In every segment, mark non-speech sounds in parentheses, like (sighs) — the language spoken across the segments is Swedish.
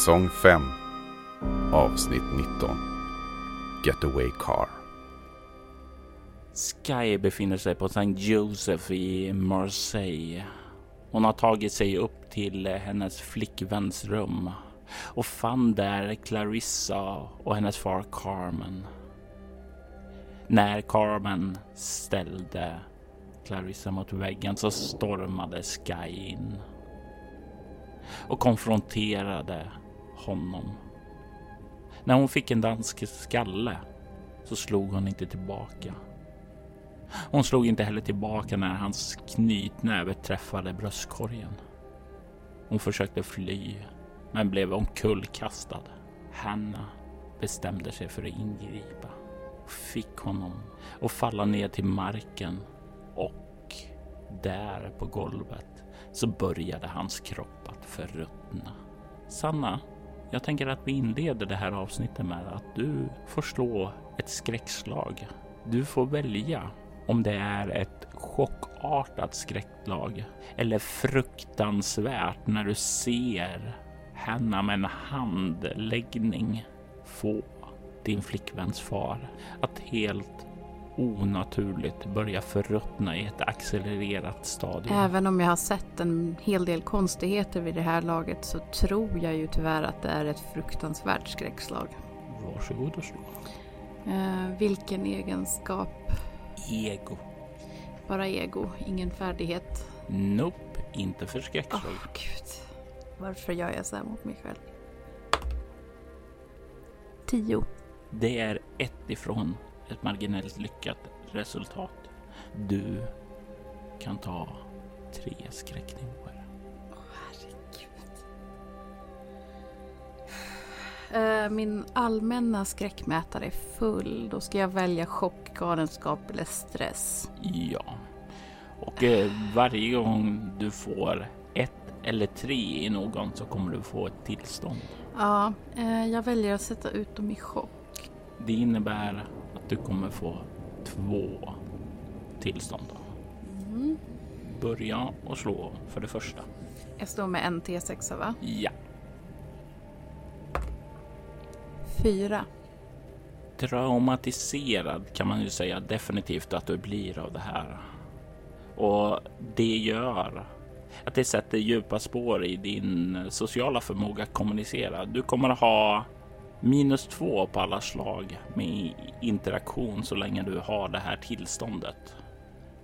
Säsong 5 Avsnitt 19 Getaway Car Sky befinner sig på St. Joseph i Marseille. Hon har tagit sig upp till hennes flickväns rum och fann där Clarissa och hennes far Carmen. När Carmen ställde Clarissa mot väggen så stormade Sky in och konfronterade honom. När hon fick en dansk skalle så slog hon inte tillbaka. Hon slog inte heller tillbaka när hans knytnäve träffade bröstkorgen. Hon försökte fly men blev omkullkastad. Hanna bestämde sig för att ingripa och fick honom att falla ner till marken och där på golvet så började hans kropp att förruttna. Sanna, jag tänker att vi inleder det här avsnittet med att du får slå ett skräckslag. Du får välja om det är ett chockartat skräcklag eller fruktansvärt när du ser henne med en handläggning få din flickväns far att helt onaturligt börja förruttna i ett accelererat stadium. Även om jag har sett en hel del konstigheter vid det här laget så tror jag ju tyvärr att det är ett fruktansvärt skräckslag. Varsågod och slå. Eh, vilken egenskap? Ego. Bara ego, ingen färdighet. Nope, inte för skräckslag. Åh gud. Varför gör jag så här mot mig själv? Tio. Det är ett ifrån ett marginellt lyckat resultat. Du kan ta tre skräcknivåer. Eh, Min allmänna skräckmätare är full. Då ska jag välja chock, galenskap eller stress. Ja, och eh, varje gång du får ett eller tre i någon så kommer du få ett tillstånd. Ja, eh, jag väljer att sätta ut dem i chock. Det innebär du kommer få två tillstånd. Mm. Börja och slå för det första. Jag står med en T6 va? Ja, Fyra. traumatiserad kan man ju säga definitivt att du blir av det här. Och det gör att det sätter djupa spår i din sociala förmåga att kommunicera. Du kommer att ha minus två på alla slag med interaktion så länge du har det här tillståndet.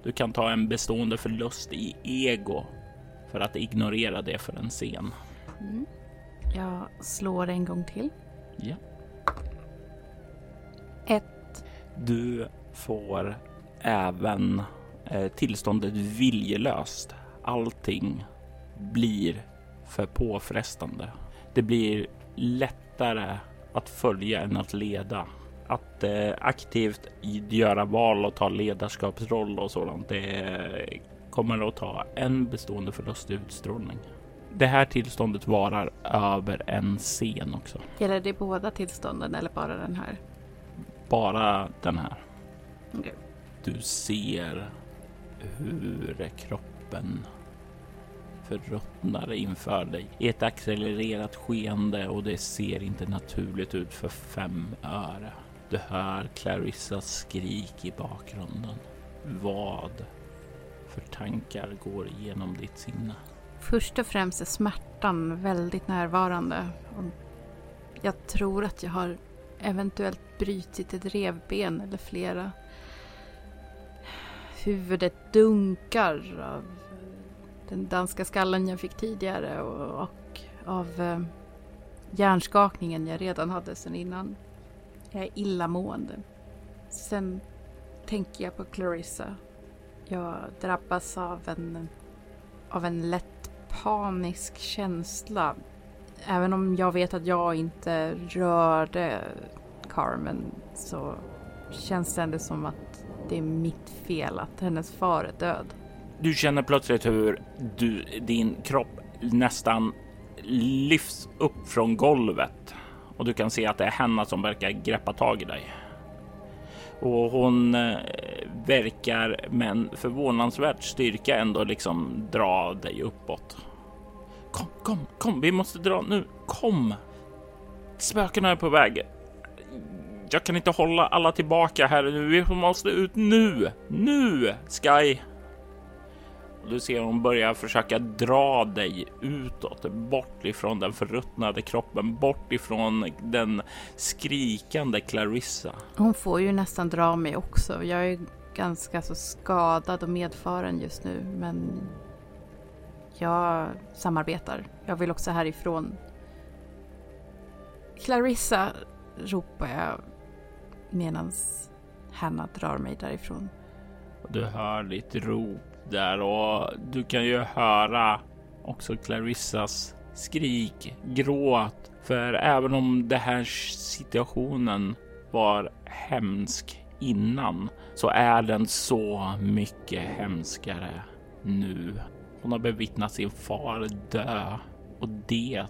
Du kan ta en bestående förlust i ego för att ignorera det för en scen. Mm. Jag slår en gång till. Ja. Ett. Du får även eh, tillståndet viljelöst. Allting blir för påfrestande. Det blir lättare att följa än att leda. Att eh, aktivt göra val och ta ledarskapsroll och sådant. Det kommer att ta en bestående förlust i utstrålning. Det här tillståndet varar över en scen också. Gäller det båda tillstånden eller bara den här? Bara den här. Okej. Du ser hur kroppen förruttnar inför dig i ett accelererat skeende och det ser inte naturligt ut för fem öre. Du hör Clarissas skrik i bakgrunden. Vad för tankar går igenom ditt sinne? Först och främst är smärtan väldigt närvarande. Jag tror att jag har eventuellt brutit ett revben eller flera. Huvudet dunkar av den danska skallen jag fick tidigare och, och av eh, hjärnskakningen jag redan hade sedan innan. Jag är illamående. Sen tänker jag på Clarissa. Jag drabbas av en, av en lätt panisk känsla. Även om jag vet att jag inte rörde Carmen så känns det ändå som att det är mitt fel att hennes far är död. Du känner plötsligt hur du, din kropp nästan lyfts upp från golvet och du kan se att det är Henna som verkar greppa tag i dig. Och hon eh, verkar med en förvånansvärd styrka ändå liksom dra dig uppåt. Kom, kom, kom, vi måste dra nu. Kom! Spökena är på väg. Jag kan inte hålla alla tillbaka här nu. Vi måste ut nu, nu, Sky. Du ser hon börjar försöka dra dig utåt, bort ifrån den förruttnade kroppen, bort ifrån den skrikande Clarissa. Hon får ju nästan dra mig också. Jag är ganska så skadad och medfaren just nu, men jag samarbetar. Jag vill också härifrån. Clarissa, ropar jag medan Hanna drar mig därifrån. Du hör ditt rop där och du kan ju höra också Clarissas skrik, gråt. För även om den här situationen var hemsk innan så är den så mycket hemskare nu. Hon har bevittnat sin far dö och det,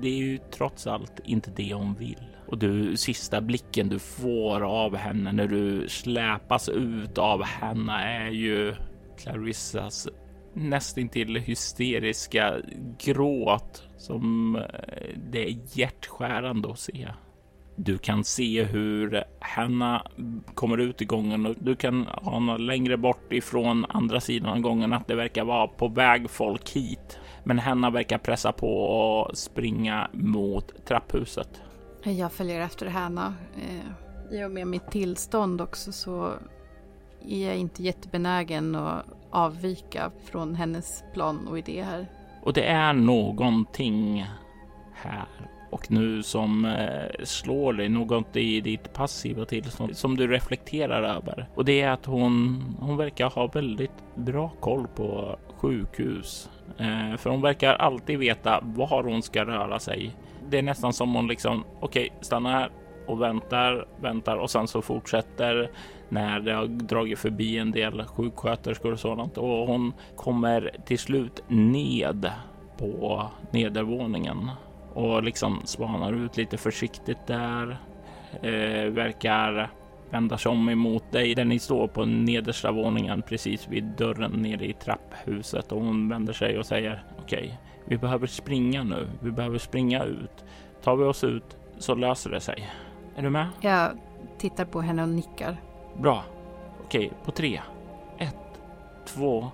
det är ju trots allt inte det hon vill. Och du sista blicken du får av henne när du släpas ut av henne är ju Clarissas nästintill hysteriska gråt som eh, det är hjärtskärande att se. Du kan se hur Hanna kommer ut i gången och du kan ana längre bort ifrån andra sidan av gången att det verkar vara på väg folk hit. Men Hanna verkar pressa på och springa mot trapphuset. Jag följer efter Hanna. Eh, I och med mitt tillstånd också så är jag inte jättebenägen att avvika från hennes plan och idé här. Och det är någonting här och nu som eh, slår dig något i ditt passiva tillstånd som du reflekterar över. Och det är att hon, hon verkar ha väldigt bra koll på sjukhus. Eh, för hon verkar alltid veta var hon ska röra sig. Det är nästan som hon liksom, okej, okay, stanna här och väntar, väntar och sen så fortsätter när det har dragit förbi en del sjuksköterskor och sådant och hon kommer till slut ned på nedervåningen och liksom spanar ut lite försiktigt där. Eh, verkar vända sig om emot dig där ni står på nedersta våningen precis vid dörren nere i trapphuset och hon vänder sig och säger okej, okay, vi behöver springa nu. Vi behöver springa ut. Tar vi oss ut så löser det sig. Är du med? Jag tittar på henne och nickar. Bra. Okej, på tre. Ett, två,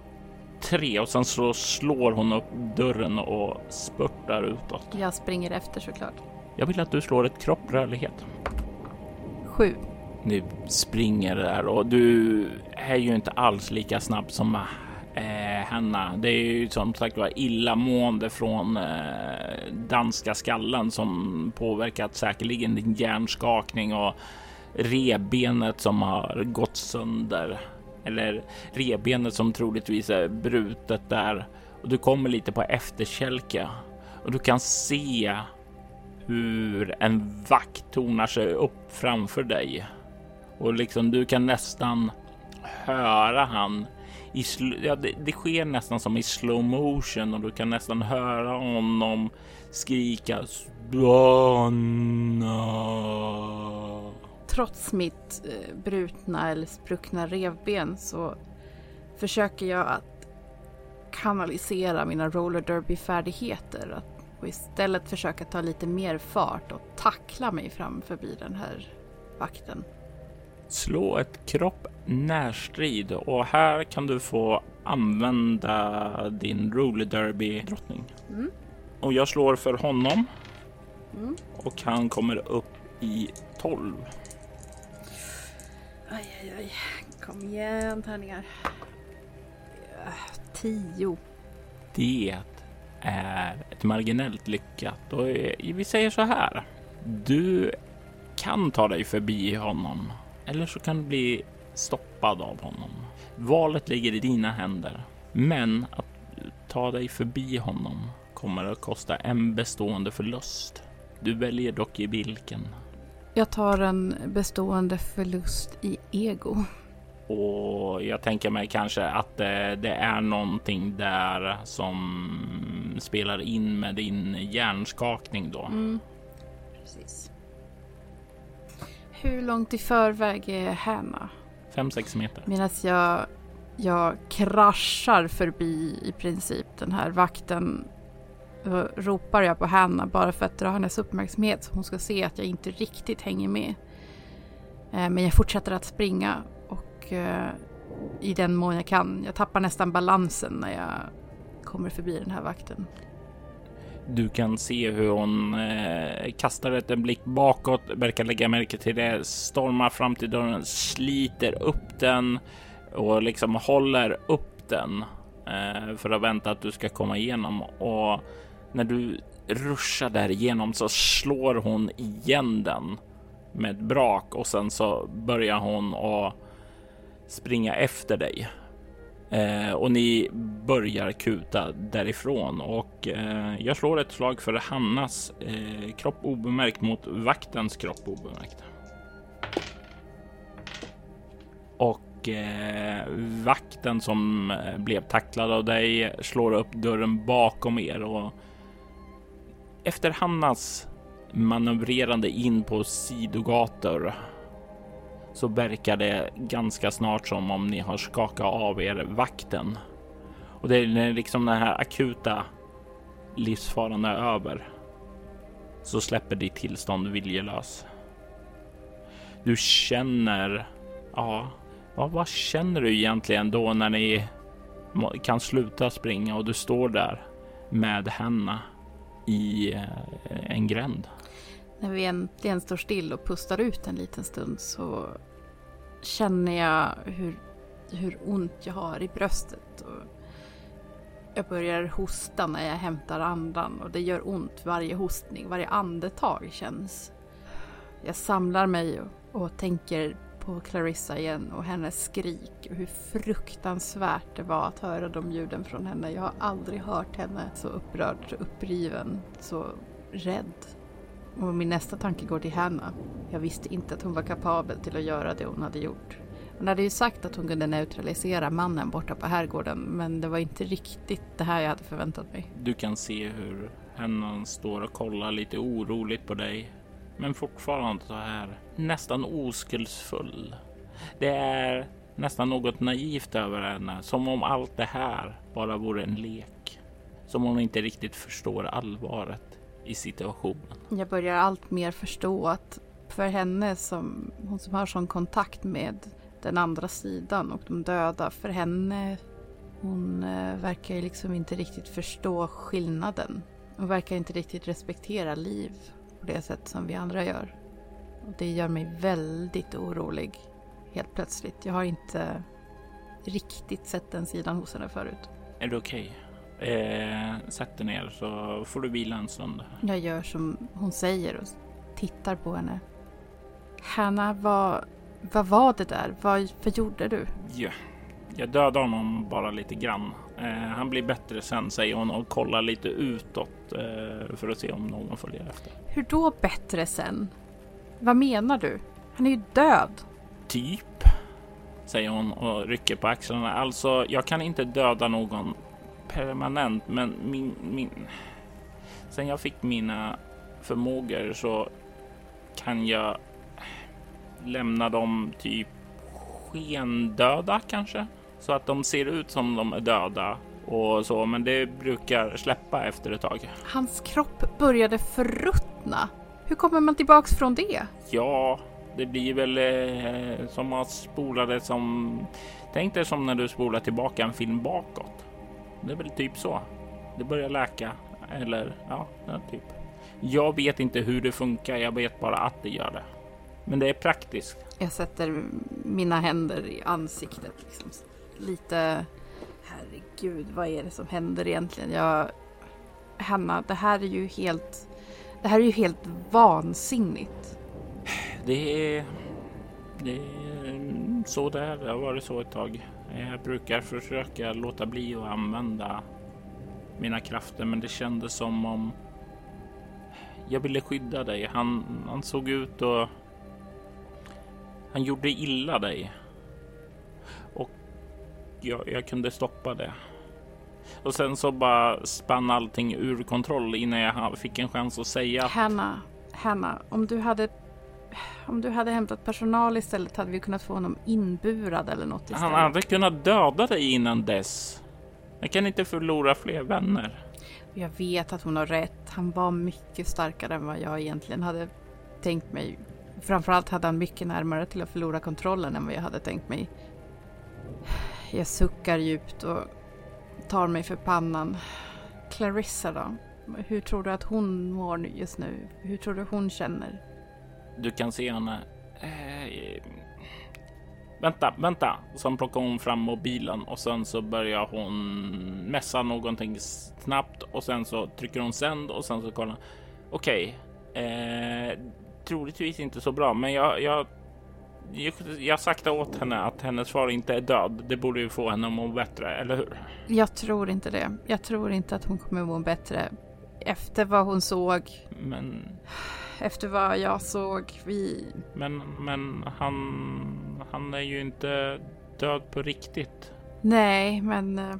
tre och sen så slår hon upp dörren och spurtar utåt. Jag springer efter såklart. Jag vill att du slår ett kropprörlighet. Sju. Du springer där och du är ju inte alls lika snabb som eh, Hanna. Det är ju som sagt var illamående från eh, danska skallen som påverkat säkerligen din hjärnskakning och rebenet som har gått sönder. Eller rebenet som troligtvis är brutet där. Och du kommer lite på efterkälke. Och du kan se hur en vakt tornar sig upp framför dig. Och liksom du kan nästan höra han i ja, det, det, sker nästan som i slow motion och du kan nästan höra honom skrika Spanna trots mitt eh, brutna eller spruckna revben så försöker jag att kanalisera mina roller derby färdigheter och istället försöka ta lite mer fart och tackla mig fram förbi den här vakten. Slå ett kropp närstrid och här kan du få använda din roller derby drottning. Mm. Och jag slår för honom. Mm. Och han kommer upp i 12. Aj, aj, aj. Kom igen tärningar. Tio. Det är ett marginellt lyckat och vi säger så här. Du kan ta dig förbi honom eller så kan du bli stoppad av honom. Valet ligger i dina händer, men att ta dig förbi honom kommer att kosta en bestående förlust. Du väljer dock i vilken. Jag tar en bestående förlust i ego. Och jag tänker mig kanske att det, det, är någonting där som spelar in med din hjärnskakning då. Mm. Precis. Hur långt i förväg är Hanna? 5-6 meter. Medan jag, jag kraschar förbi i princip den här vakten då ropar jag på Hanna bara för att dra hennes uppmärksamhet så hon ska se att jag inte riktigt hänger med. Eh, men jag fortsätter att springa och eh, i den mån jag kan. Jag tappar nästan balansen när jag kommer förbi den här vakten. Du kan se hur hon eh, kastar ett en blick bakåt, verkar lägga märke till det, stormar fram till dörren, sliter upp den och liksom håller upp den eh, för att vänta att du ska komma igenom. Och när du ruschar där igenom så slår hon igen den med ett brak och sen så börjar hon att springa efter dig. Eh, och ni börjar kuta därifrån och eh, jag slår ett slag för Hannas eh, kropp obemärkt mot vaktens kropp obemärkt. Och eh, vakten som eh, blev tacklad av dig slår upp dörren bakom er och efter Hannas manövrerande in på sidogator så verkar det ganska snart som om ni har skakat av er vakten. Och det är liksom den här akuta livsfaran är över så släpper ditt tillstånd viljelös. Du känner, ja, vad, vad känner du egentligen då när ni kan sluta springa och du står där med henne i eh, en gränd? När vi äntligen står still och pustar ut en liten stund så känner jag hur, hur ont jag har i bröstet. Och jag börjar hosta när jag hämtar andan och det gör ont varje hostning, varje andetag känns. Jag samlar mig och, och tänker på Clarissa igen och hennes skrik och hur fruktansvärt det var att höra de ljuden från henne. Jag har aldrig hört henne så upprörd, så uppriven, så rädd. Och min nästa tanke går till Hanna. Jag visste inte att hon var kapabel till att göra det hon hade gjort. Hon hade ju sagt att hon kunde neutralisera mannen borta på herrgården men det var inte riktigt det här jag hade förväntat mig. Du kan se hur Hennan står och kollar lite oroligt på dig men fortfarande så här nästan oskuldsfull. Det är nästan något naivt över henne, som om allt det här bara vore en lek. Som om hon inte riktigt förstår allvaret i situationen. Jag börjar allt mer förstå att för henne som hon som har sån kontakt med den andra sidan och de döda, för henne hon eh, verkar liksom inte riktigt förstå skillnaden. Hon verkar inte riktigt respektera liv på det sätt som vi andra gör. Och det gör mig väldigt orolig helt plötsligt. Jag har inte riktigt sett den sidan hos henne förut. Är du okej? Okay? Eh, sätt dig ner så får du vila en stund. Jag gör som hon säger och tittar på henne. Hanna, vad, vad var det där? Vad, vad gjorde du? Ja, jag dödade honom bara lite grann. Eh, han blir bättre sen säger hon och kollar lite utåt eh, för att se om någon följer efter. Hur då bättre sen? Vad menar du? Han är ju död. Typ, säger hon och rycker på axlarna. Alltså, jag kan inte döda någon permanent, men min, min... Sen jag fick mina förmågor så kan jag lämna dem typ skendöda kanske så att de ser ut som de är döda och så, men det brukar släppa efter ett tag. Hans kropp började förruttna. Hur kommer man tillbaks från det? Ja, det blir väl eh, som att spola det som... Tänk dig som när du spolar tillbaka en film bakåt. Det är väl typ så. Det börjar läka. Eller ja, typ. Jag vet inte hur det funkar. Jag vet bara att det gör det. Men det är praktiskt. Jag sätter mina händer i ansiktet. Liksom. Lite... Herregud, vad är det som händer egentligen? Jag... Hanna, det här är ju helt... Det här är ju helt vansinnigt. Det är, det är så det är. Det har varit så ett tag. Eh, jag brukar försöka låta bli att använda mina krafter, men det kändes som om jag ville skydda dig. Han, han såg ut och han gjorde illa dig. Och jag, jag kunde stoppa det. Och sen så bara spann allting ur kontroll innan jag fick en chans att säga. Hanna, Hanna, om du hade om du hade hämtat personal istället hade vi kunnat få honom inburad eller något istället. Han hade kunnat döda dig innan dess. Jag kan inte förlora fler vänner. Jag vet att hon har rätt. Han var mycket starkare än vad jag egentligen hade tänkt mig. Framförallt hade han mycket närmare till att förlora kontrollen än vad jag hade tänkt mig. Jag suckar djupt och tar mig för pannan. Clarissa då? Hur tror du att hon mår just nu? Hur tror du hon känner? Du kan se henne. Eh, vänta, vänta. Sen plockar hon fram mobilen och sen så börjar hon mässa någonting snabbt och sen så trycker hon sänd och sen så kollar. Okej, okay. eh, troligtvis inte så bra, men jag, jag jag, sakta åt henne att hennes far inte är död. Det borde ju få henne att må bättre, eller hur? Jag tror inte det. Jag tror inte att hon kommer må bättre efter vad hon såg. Men... Efter vad jag såg. Vi... Men, men han... Han är ju inte död på riktigt. Nej, men... Uh,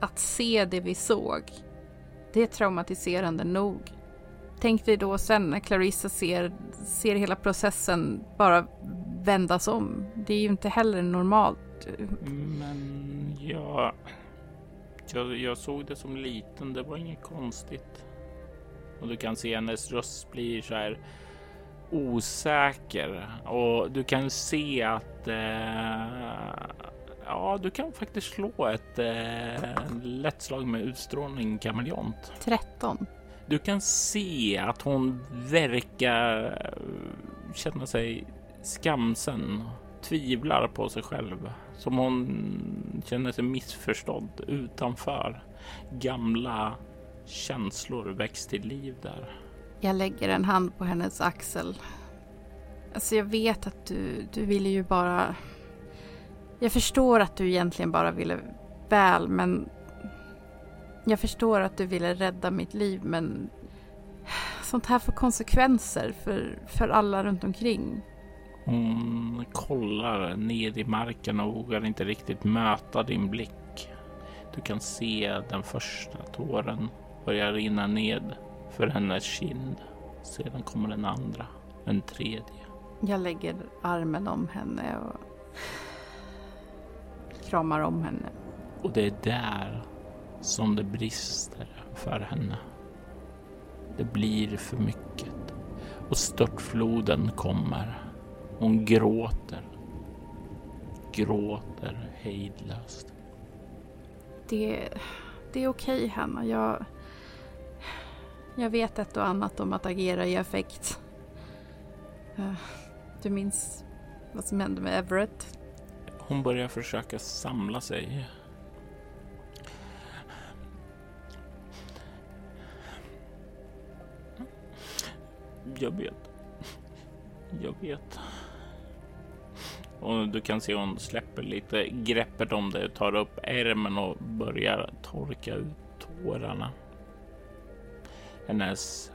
att se det vi såg. Det är traumatiserande nog. Tänk dig då sen när Clarissa ser, ser hela processen bara vändas om. Det är ju inte heller normalt. Men jag, jag, jag såg det som liten. Det var inget konstigt. Och du kan se hennes röst blir så här osäker och du kan se att eh, ja, du kan faktiskt slå ett eh, lätt slag med utstrålning kameleont. 13. Du kan se att hon verkar känna sig skamsen, tvivlar på sig själv, som hon känner sig missförstådd utanför. Gamla känslor väcks till liv där. Jag lägger en hand på hennes axel. Alltså jag vet att du, du ville ju bara... Jag förstår att du egentligen bara ville väl, men jag förstår att du ville rädda mitt liv men sånt här får konsekvenser för, för alla runt omkring. Hon kollar ner i marken och vågar inte riktigt möta din blick. Du kan se den första tåren börja rinna ned för hennes kind. Sedan kommer den andra, den tredje. Jag lägger armen om henne och kramar om henne. Och det är där som det brister för henne. Det blir för mycket och störtfloden kommer. Hon gråter. Gråter hejdlöst. Det, det är okej Hanna. Jag, jag vet ett och annat om att agera i affekt. Eh, du minns vad som hände med Everett? Hon börjar försöka samla sig Jag vet. Jag vet. Och du kan se hon släpper lite greppet om det, tar upp ärmen och börjar torka ut tårarna. Hennes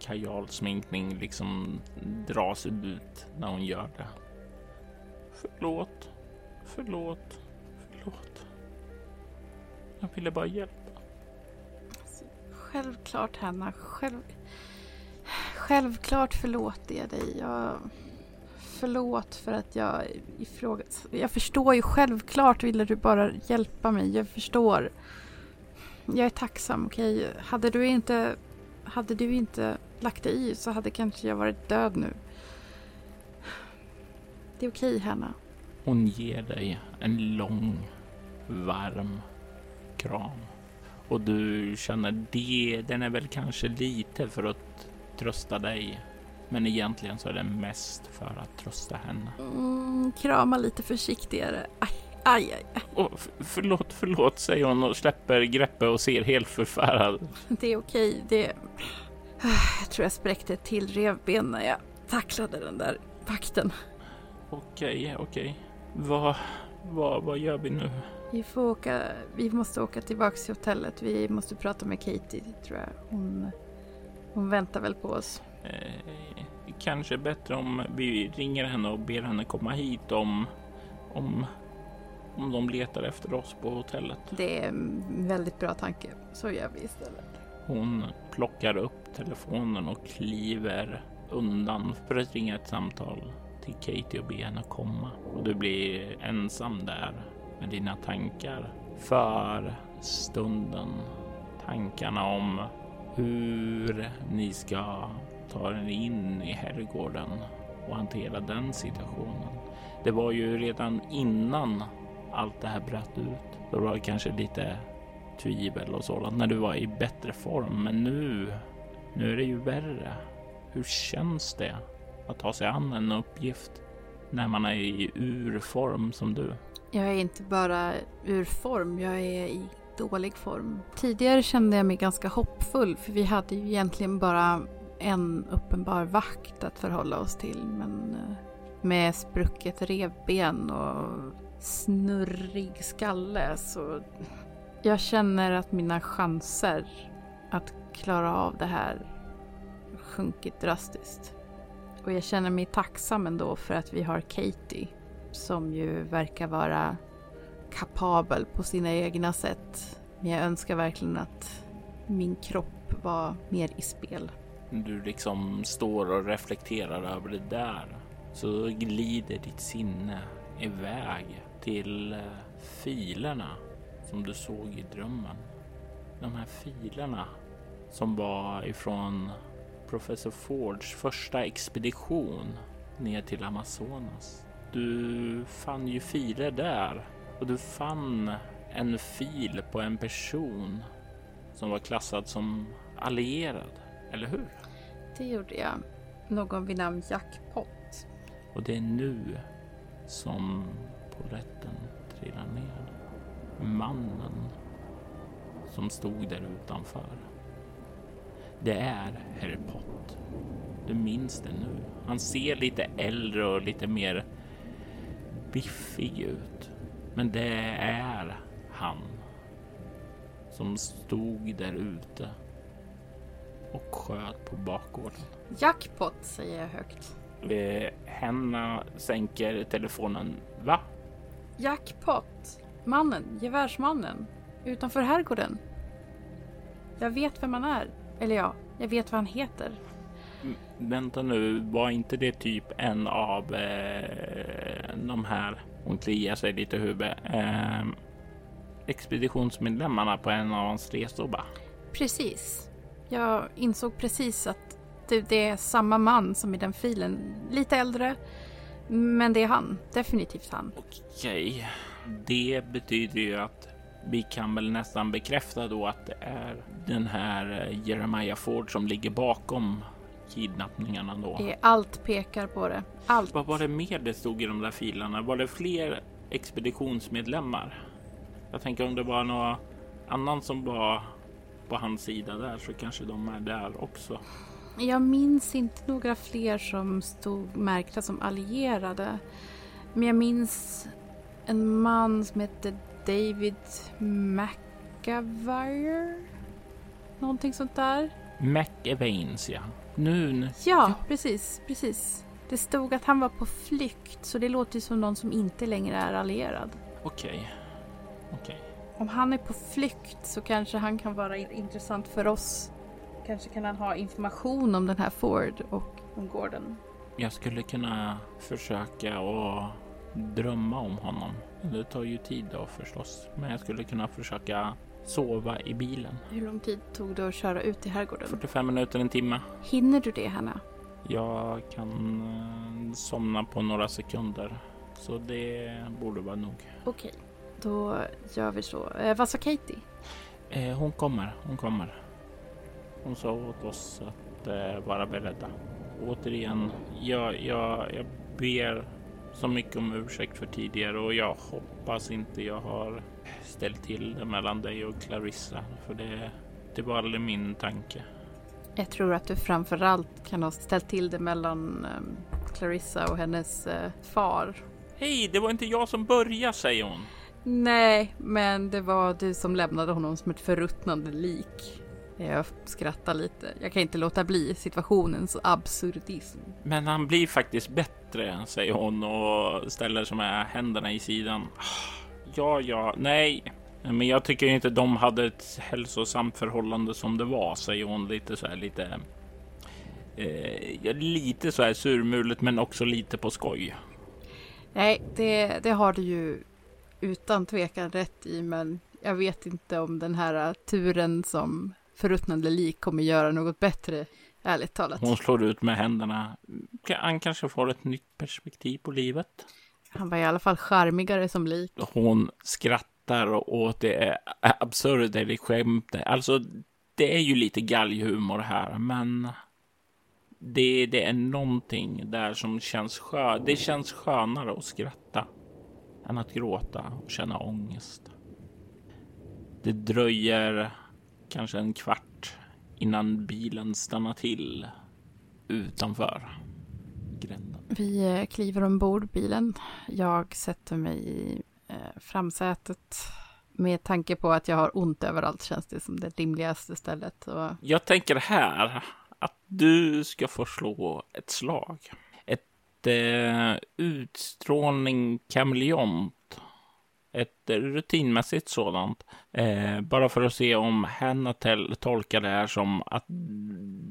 kajalsminkning liksom dras ut när hon gör det. Förlåt, förlåt, förlåt. Jag ville bara hjälpa. Alltså, självklart Hanna, själv... Självklart förlåter jag dig. Jag... Förlåt för att jag ifrågasatte. Jag förstår ju självklart ville du bara hjälpa mig. Jag förstår. Jag är tacksam, okej? Okay? Hade du inte... Hade du inte lagt dig i så hade kanske jag varit död nu. Det är okej, okay, Hanna. Hon ger dig en lång, varm kram. Och du känner det, den är väl kanske lite för att trösta dig. Men egentligen så är det mest för att trösta henne. Mm, krama lite försiktigare. Aj, aj, aj. Oh, förlåt, förlåt, säger hon och släpper greppet och ser helt förfärad. Det är okej. Det... (sighs) Jag tror jag spräckte ett till revben när jag tacklade den där vakten. Okej, okej. Vad, vad, vad gör vi nu? Vi får åka, vi måste åka tillbaks till hotellet. Vi måste prata med Katie, tror jag. Hon, hon väntar väl på oss. Eh, kanske bättre om vi ringer henne och ber henne komma hit om, om, om de letar efter oss på hotellet. Det är en väldigt bra tanke. Så gör vi istället. Hon plockar upp telefonen och kliver undan för att ringa ett samtal till Katie och be henne komma. Och du blir ensam där med dina tankar för stunden. Tankarna om hur ni ska ta er in i herrgården och hantera den situationen. Det var ju redan innan allt det här bröt ut. Då var det kanske lite tvivel och sådant när du var i bättre form. Men nu, nu är det ju värre. Hur känns det att ta sig an en uppgift när man är i urform som du? Jag är inte bara ur form, jag är i dålig form. Tidigare kände jag mig ganska hoppfull för vi hade ju egentligen bara en uppenbar vakt att förhålla oss till. Men eh, med sprucket revben och snurrig skalle så jag känner att mina chanser att klara av det här sjunkit drastiskt. Och jag känner mig tacksam ändå för att vi har Katie som ju verkar vara kapabel på sina egna sätt. Men jag önskar verkligen att min kropp var mer i spel. Du liksom står och reflekterar över det där så glider ditt sinne iväg till eh, filerna som du såg i drömmen. De här filerna som var ifrån professor Fords första expedition ner till Amazonas. Du fann ju filer där och du fann en fil på en person som var klassad som allierad, eller hur? Det gjorde jag. Någon vid namn Jackpot. Och det är nu som polletten trillar ner. Mannen som stod där utanför. Det är Herr Pott. Du minns det nu. Han ser lite äldre och lite mer biffig ut. Men det är han som stod där ute och sköt på bakgården. Jackpot säger jag högt. Eh, Henna sänker telefonen. Va? Jackpot! Mannen, gevärsmannen. Utanför herrgården. Jag vet vem han är. Eller ja, jag vet vad han heter. M- Vänta nu, var inte det typ en av eh, de här, hon kliar sig lite i huvudet, eh, expeditionsmedlemmarna på en av hans resor va? Precis. Jag insåg precis att det, det är samma man som i den filen. Lite äldre, men det är han. Definitivt han. Okej, det betyder ju att vi kan väl nästan bekräfta då att det är den här eh, Jeremiah Ford som ligger bakom kidnappningarna då. Allt pekar på det. Allt. Vad var det mer det stod i de där filerna? Var det fler expeditionsmedlemmar? Jag tänker om det var någon annan som var på hans sida där så kanske de är där också. Jag minns inte några fler som stod märkta som allierade. Men jag minns en man som hette David McAvire. Någonting sånt där. McEvains ja. Nu, nu. Ja, precis, precis. Det stod att han var på flykt så det låter som någon som inte längre är allierad. Okej. Okej. Om han är på flykt så kanske han kan vara in- intressant för oss. Kanske kan han ha information om den här Ford och om gården. Jag skulle kunna försöka att drömma om honom. Det tar ju tid då förstås. Men jag skulle kunna försöka sova i bilen. Hur lång tid tog det att köra ut i herrgården? 45 minuter, en timme. Hinner du det, Hanna? Jag kan eh, somna på några sekunder. Så det borde vara nog. Okej, då gör vi så. Eh, vad sa Katie? Eh, hon kommer, hon kommer. Hon sa åt oss att eh, vara beredda. Återigen, jag, jag, jag ber så mycket om ursäkt för tidigare och jag hoppas inte jag har ställt till det mellan dig och Clarissa. För det, det var aldrig min tanke. Jag tror att du framförallt kan ha ställt till det mellan um, Clarissa och hennes uh, far. Hej, det var inte jag som började, säger hon. Nej, men det var du som lämnade honom som ett förruttnande lik. Jag skrattar lite. Jag kan inte låta bli situationens absurdism. Men han blir faktiskt bättre, säger hon och ställer som är händerna i sidan. Ja, ja, nej. Men jag tycker inte de hade ett hälsosamt förhållande som det var, säger hon lite så här lite. Eh, lite så här surmulet, men också lite på skoj. Nej, det, det har du ju utan tvekan rätt i, men jag vet inte om den här turen som förruttnande lik kommer göra något bättre, ärligt talat. Hon slår ut med händerna. Han kanske får ett nytt perspektiv på livet. Han var i alla fall charmigare som lik. Hon skrattar åt det absurda, det skämtet. Alltså, det är ju lite galghumor här, men det, det är någonting där som känns skö. Det känns skönare att skratta än att gråta och känna ångest. Det dröjer kanske en kvart innan bilen stannar till utanför gränden. Vi eh, kliver ombord bilen. Jag sätter mig i eh, framsätet. Med tanke på att jag har ont överallt känns det som det rimligaste stället. Och... Jag tänker här att du ska få slå ett slag. Ett eh, utstrålning kameleont ett rutinmässigt sådant. Eh, bara för att se om hen tolkar det här som att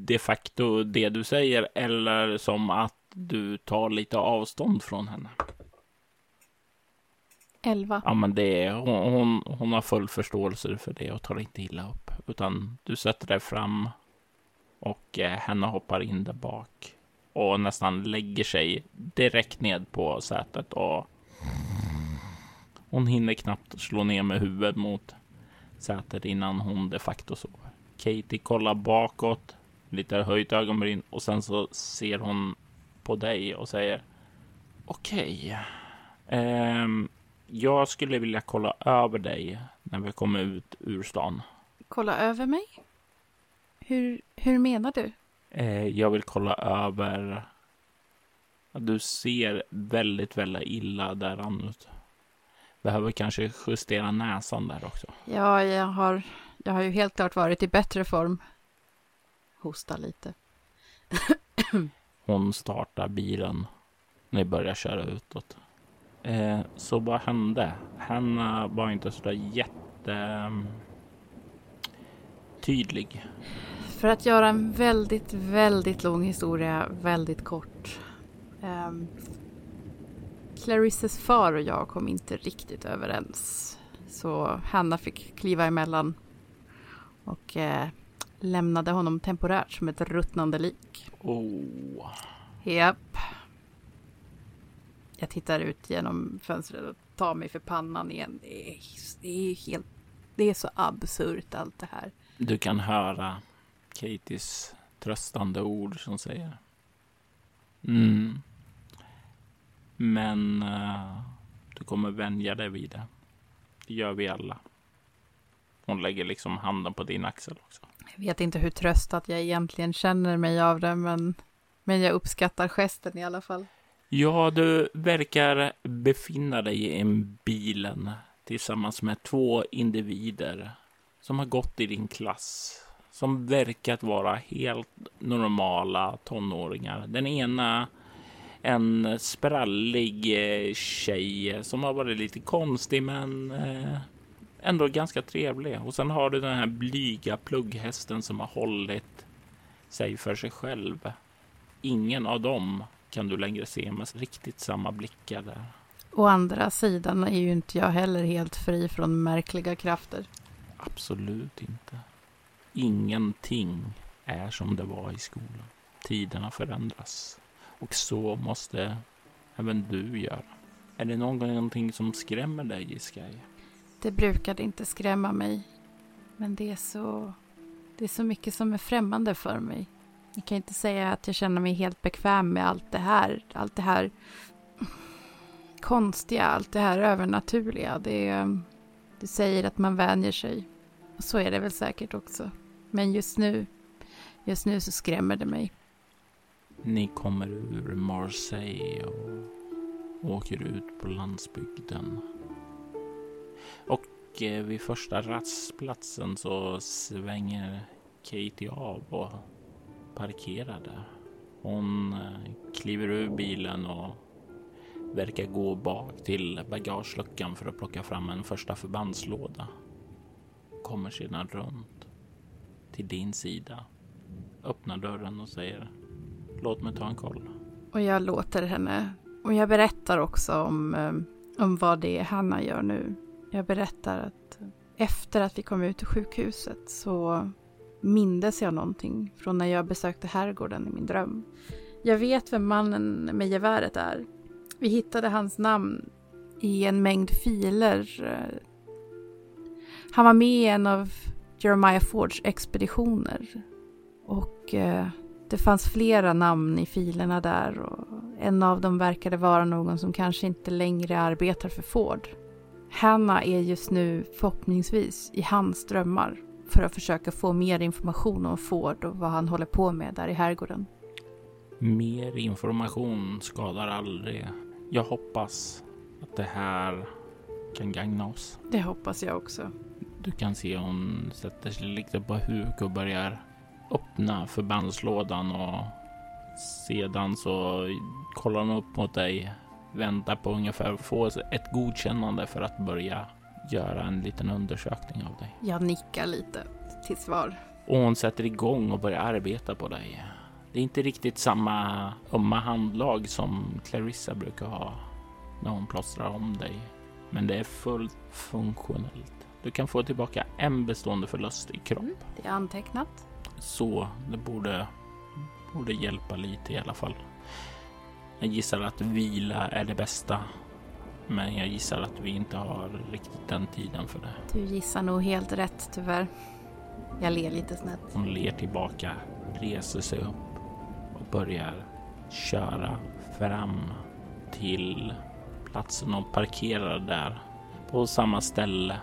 de facto det du säger eller som att du tar lite avstånd från henne. Elva. Ja, men det är, hon, hon, hon har full förståelse för det och tar inte illa upp. Utan du sätter dig fram och eh, henne hoppar in där bak och nästan lägger sig direkt ned på sätet och hon hinner knappt slå ner med huvudet mot sätet innan hon de facto sover. Katie kollar bakåt, lite höjt ögonbryn och sen så ser hon på dig och säger Okej, okay. eh, jag skulle vilja kolla över dig när vi kommer ut ur stan. Kolla över mig? Hur, hur menar du? Eh, jag vill kolla över... Du ser väldigt, väldigt illa där ut. Behöver kanske justera näsan där också. Ja, jag har, jag har ju helt klart varit i bättre form. Hosta lite. (clears throat) Hon startar bilen när ni börjar köra utåt. Eh, så vad hände? Han var inte så där jätte mm, tydlig. För att göra en väldigt, väldigt lång historia väldigt kort. Um, Clarisses far och jag kom inte riktigt överens. Så Hanna fick kliva emellan och eh, lämnade honom temporärt som ett ruttnande lik. Oh. Japp. Jag tittar ut genom fönstret och tar mig för pannan igen. Det är, det är helt... Det är så absurt allt det här. Du kan höra Katies tröstande ord som säger Mm. Men uh, du kommer vänja dig vid det. Det gör vi alla. Hon lägger liksom handen på din axel också. Jag vet inte hur tröstad jag egentligen känner mig av det, men, men jag uppskattar gesten i alla fall. Ja, du verkar befinna dig i en bilen tillsammans med två individer som har gått i din klass. Som verkat vara helt normala tonåringar. Den ena en sprallig eh, tjej som har varit lite konstig men eh, ändå ganska trevlig. Och sen har du den här blyga plugghästen som har hållit sig för sig själv. Ingen av dem kan du längre se med riktigt samma blickar där. Å andra sidan är ju inte jag heller helt fri från märkliga krafter. Absolut inte. Ingenting är som det var i skolan. Tiderna förändras. Och så måste även du göra. Är det någonting som skrämmer dig i Sky? Det brukade inte skrämma mig. Men det är så... Det är så mycket som är främmande för mig. Jag kan inte säga att jag känner mig helt bekväm med allt det här. Allt det här konstiga, allt det här övernaturliga. Det, det säger att man vänjer sig. Och så är det väl säkert också. Men just nu, Just nu så skrämmer det mig. Ni kommer ur Marseille och åker ut på landsbygden. Och eh, vid första rastplatsen så svänger Katie av och parkerar där. Hon eh, kliver ur bilen och verkar gå bak till bagageluckan för att plocka fram en första förbandslåda. Kommer sedan runt till din sida, öppnar dörren och säger Låt mig ta en koll. Och jag låter henne. Och jag berättar också om, eh, om vad det är Hanna gör nu. Jag berättar att efter att vi kom ut ur sjukhuset så mindes jag någonting från när jag besökte herrgården i min dröm. Jag vet vem mannen med geväret är. Vi hittade hans namn i en mängd filer. Han var med i en av Jeremiah Fords expeditioner. Och eh, det fanns flera namn i filerna där och en av dem verkade vara någon som kanske inte längre arbetar för Ford. Hanna är just nu förhoppningsvis i hans drömmar för att försöka få mer information om Ford och vad han håller på med där i herrgården. Mer information skadar aldrig. Jag hoppas att det här kan gagna oss. Det hoppas jag också. Du kan se hon sätter sig lite på huk och börjar öppna förbandslådan och sedan så kollar hon upp mot dig, väntar på ungefär att få ett godkännande för att börja göra en liten undersökning av dig. Jag nickar lite till svar. Och hon sätter igång och börjar arbeta på dig. Det är inte riktigt samma ömma handlag som Clarissa brukar ha när hon plåstrar om dig. Men det är fullt funktionellt. Du kan få tillbaka en bestående förlust i kropp. Mm, det är antecknat. Så det borde, borde hjälpa lite i alla fall. Jag gissar att vila är det bästa. Men jag gissar att vi inte har riktigt den tiden för det. Du gissar nog helt rätt tyvärr. Jag ler lite snett. Hon ler tillbaka, reser sig upp och börjar köra fram till platsen och parkerar där på samma ställe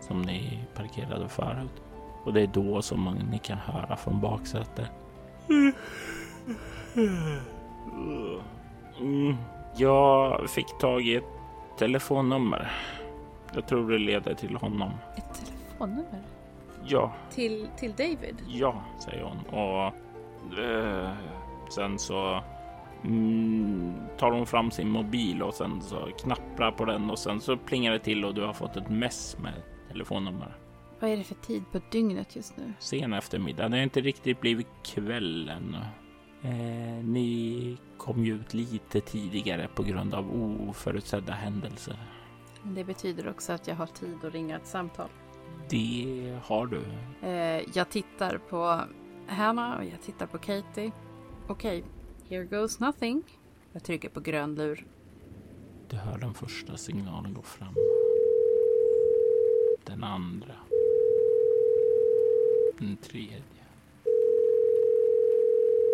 som ni parkerade förut. Och det är då som ni kan höra från baksätet. Mm. Jag fick tag i ett telefonnummer. Jag tror det leder till honom. Ett telefonnummer? Ja. Till, till David? Ja, säger hon. Och eh, sen så mm, tar hon fram sin mobil och sen så knapprar på den och sen så plingar det till och du har fått ett mess med telefonnummer. Vad är det för tid på dygnet just nu? Sen eftermiddag. Det har inte riktigt blivit kväll ännu. Eh, ni kom ju ut lite tidigare på grund av oförutsedda händelser. Det betyder också att jag har tid att ringa ett samtal. Det har du. Eh, jag tittar på Hanna och jag tittar på Katie. Okej, okay, here goes nothing. Jag trycker på grön lur. Du hör den första signalen gå fram. Den andra. Den tredje.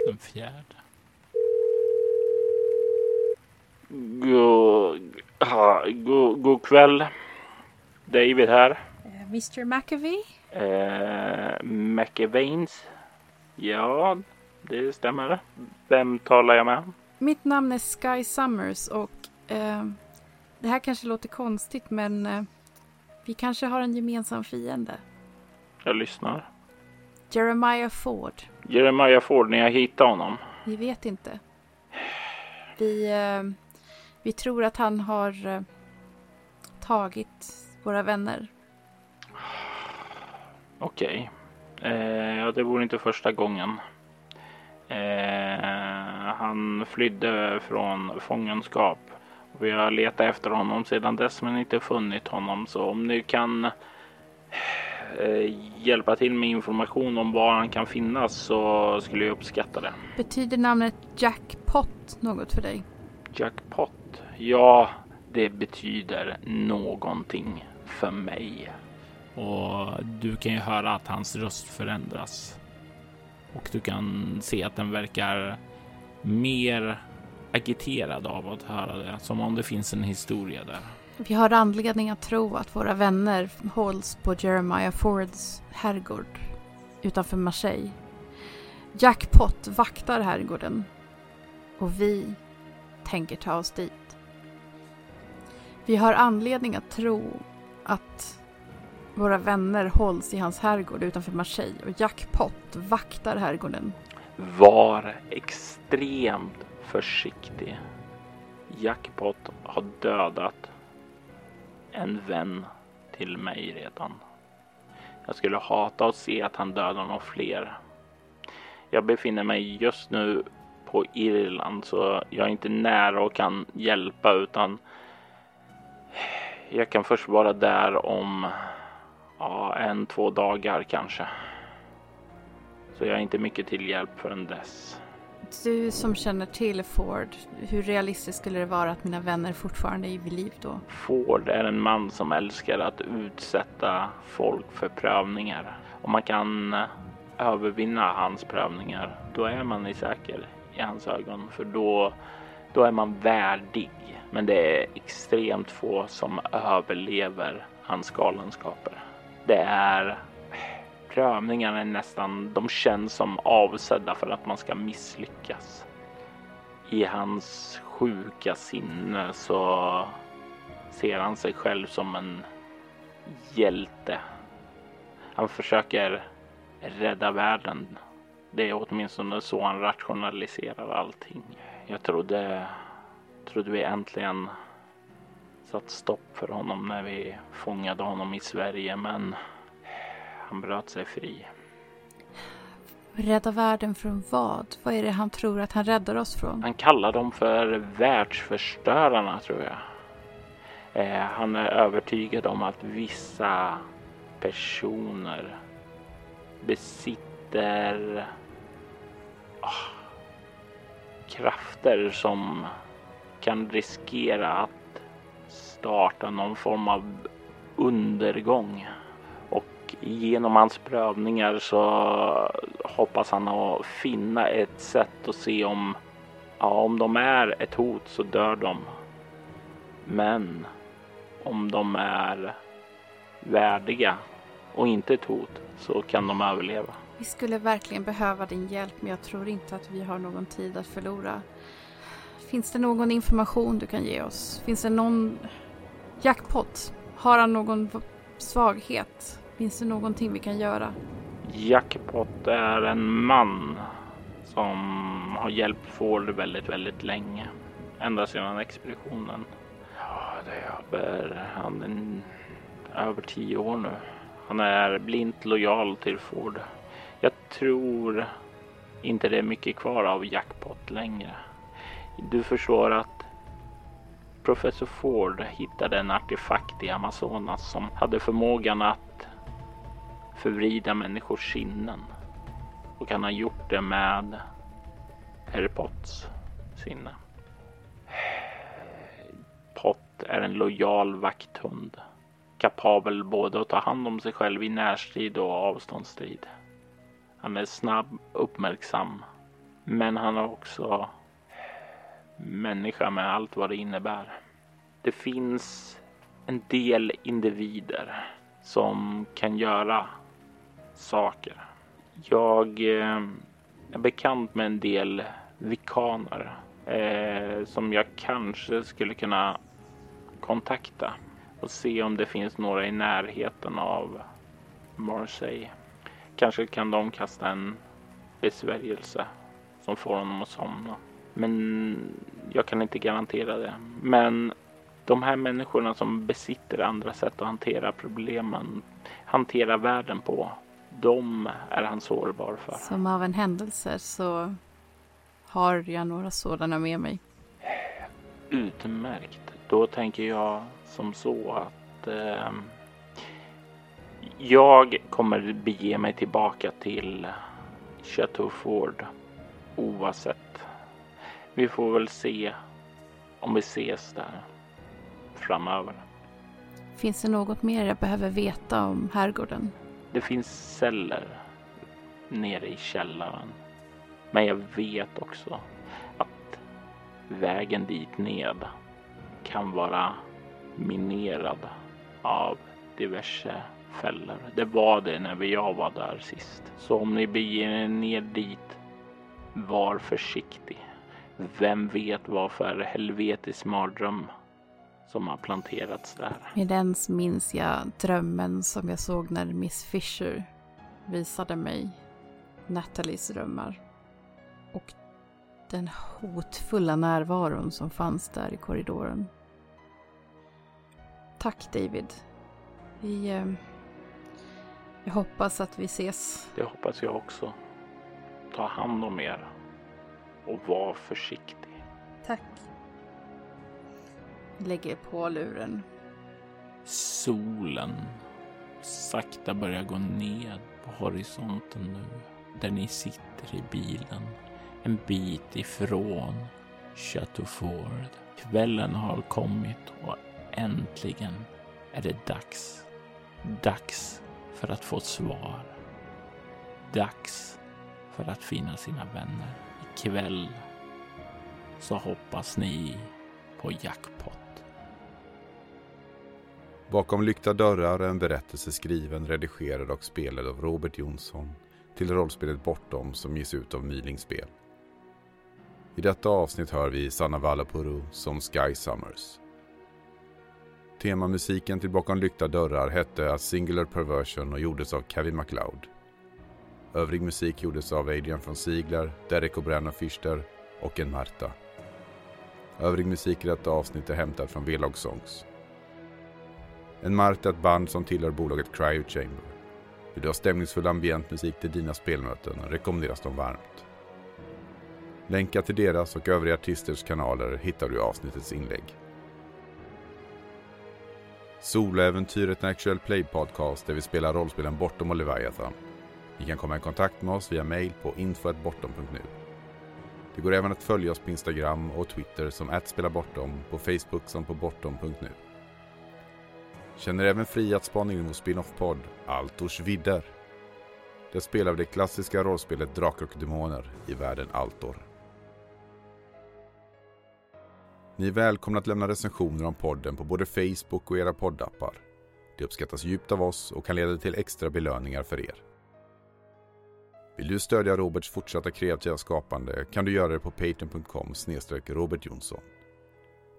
Den fjärde. God, ha, god, god kväll. David här. Uh, eh, Mr McAvey? Uh, McAveins. Ja, det stämmer. Vem talar jag med? Mitt namn är Sky Summers och uh, det här kanske låter konstigt men uh, vi kanske har en gemensam fiende. Jag lyssnar. Jeremiah Ford. Jeremiah Ford, när jag hittar honom? Vi vet inte. Vi, eh, vi tror att han har eh, tagit våra vänner. Okej. Okay. Eh, ja, det vore inte första gången. Eh, han flydde från fångenskap. Vi har letat efter honom sedan dess men inte funnit honom. Så om ni kan hjälpa till med information om var han kan finnas så skulle jag uppskatta det. Betyder namnet Jackpot något för dig? Jackpot? Ja, det betyder någonting för mig. Och du kan ju höra att hans röst förändras. Och du kan se att den verkar mer agiterad av att höra det. Som om det finns en historia där. Vi har anledning att tro att våra vänner hålls på Jeremiah Fords herrgård utanför Marseille. Jackpot vaktar herrgården och vi tänker ta oss dit. Vi har anledning att tro att våra vänner hålls i hans herrgård utanför Marseille och Jackpot vaktar herrgården. Var extremt försiktig. Jackpot har dödat en vän till mig redan. Jag skulle hata att se att han dödar någon fler. Jag befinner mig just nu på Irland så jag är inte nära och kan hjälpa utan jag kan först vara där om ja, en, två dagar kanske. Så jag är inte mycket till hjälp förrän dess. Du som känner till Ford, hur realistiskt skulle det vara att mina vänner fortfarande är vid liv då? Ford är en man som älskar att utsätta folk för prövningar. Om man kan eh, övervinna hans prövningar, då är man i säker i hans ögon. För då, då är man värdig. Men det är extremt få som överlever hans galenskaper. Det är prövningarna är nästan, de känns som avsedda för att man ska misslyckas. I hans sjuka sinne så ser han sig själv som en hjälte. Han försöker rädda världen. Det är åtminstone så han rationaliserar allting. Jag trodde, trodde vi äntligen satt stopp för honom när vi fångade honom i Sverige, men han bröt sig fri. Rädda världen från vad? Vad är det han tror att han räddar oss från? Han kallar dem för världsförstörarna tror jag. Eh, han är övertygad om att vissa personer besitter oh, krafter som kan riskera att starta någon form av undergång. Genom hans prövningar så hoppas han att finna ett sätt att se om, ja, om de är ett hot så dör de. Men om de är värdiga och inte ett hot så kan de överleva. Vi skulle verkligen behöva din hjälp men jag tror inte att vi har någon tid att förlora. Finns det någon information du kan ge oss? Finns det någon jackpot? Har han någon svaghet? Finns det någonting vi kan göra? Jackpot är en man som har hjälpt Ford väldigt, väldigt länge. Ända sedan expeditionen. Ja, det är över, han är över tio år nu. Han är blint lojal till Ford. Jag tror inte det är mycket kvar av Jackpot längre. Du förstår att professor Ford hittade en artefakt i Amazonas som hade förmågan att förvrida människors sinnen. Och han har gjort det med Harry Potts sinne. Pott är en lojal vakthund. Kapabel både att ta hand om sig själv i närstrid och avståndsstrid. Han är snabb, uppmärksam. Men han är också människa med allt vad det innebär. Det finns en del individer som kan göra saker. Jag eh, är bekant med en del vikaner eh, som jag kanske skulle kunna kontakta och se om det finns några i närheten av Marseille. Kanske kan de kasta en besvärjelse som får honom att somna. Men jag kan inte garantera det. Men de här människorna som besitter andra sätt att hantera problemen, hantera världen på, de är han sårbar för. Som av en händelse så har jag några sådana med mig. Utmärkt. Då tänker jag som så att eh, jag kommer bege mig tillbaka till Chateau Ford oavsett. Vi får väl se om vi ses där framöver. Finns det något mer jag behöver veta om herrgården? Det finns celler nere i källaren. Men jag vet också att vägen dit ned kan vara minerad av diverse fällor. Det var det när jag var där sist. Så om ni beger er ner dit Var försiktig. Vem vet vad för helvetisk mardröm som har planterats där. Med ens minns jag drömmen som jag såg när Miss Fisher visade mig Nathalies drömmar. Och den hotfulla närvaron som fanns där i korridoren. Tack David. Vi... Eh, jag hoppas att vi ses. Det hoppas jag också. Ta hand om er. Och var försiktig. Tack. Lägger på luren. Solen sakta börjar gå ned på horisonten nu. Där ni sitter i bilen. En bit ifrån Chateau Ford. Kvällen har kommit och äntligen är det dags. Dags för att få svar. Dags för att finna sina vänner. Ikväll så hoppas ni på jackpot. Bakom lyckta dörrar är en berättelse skriven, redigerad och spelad av Robert Jonsson till rollspelet Bortom som ges ut av Myling Spel. I detta avsnitt hör vi Sanna Vallapuru som Sky Summers. Temamusiken till Bakom lyckta dörrar hette A Singular Perversion och gjordes av Kevin MacLeod. Övrig musik gjordes av Adrian von Ziegler, Derek O'Brien Fischer och en Marta. Övrig musik i detta avsnitt är hämtad från V-Log Songs. En Marta är ett band som tillhör bolaget Cryo Chamber. Vill du ha stämningsfull ambientmusik till dina spelmöten rekommenderas de varmt. Länkar till deras och övriga artisters kanaler hittar du i avsnittets inlägg. Soloäventyret är en aktuell play-podcast där vi spelar rollspelen Bortom och Leviathan. Ni kan komma i kontakt med oss via mail på info.bortom.nu. Det går även att följa oss på Instagram och Twitter som @spelabortom, på Facebook som på bortom.nu. Känner även fri att spana in vår spin-off-podd Altors vidder. Där spelar vi det klassiska rollspelet Drakar och Demoner i världen Altor. Ni är välkomna att lämna recensioner om podden på både Facebook och era poddappar. Det uppskattas djupt av oss och kan leda till extra belöningar för er. Vill du stödja Roberts fortsatta kreativa skapande kan du göra det på patreon.com Robert Jonsson.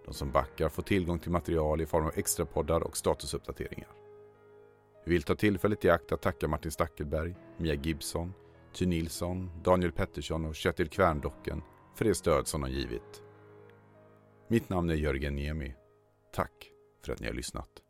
De som backar får tillgång till material i form av extrapoddar och statusuppdateringar. Vi vill ta tillfället i akt att tacka Martin Stackelberg, Mia Gibson, Ty Nilsson, Daniel Pettersson och Kjetil Kvärndocken för det stöd som de givit. Mitt namn är Jörgen Niemi. Tack för att ni har lyssnat.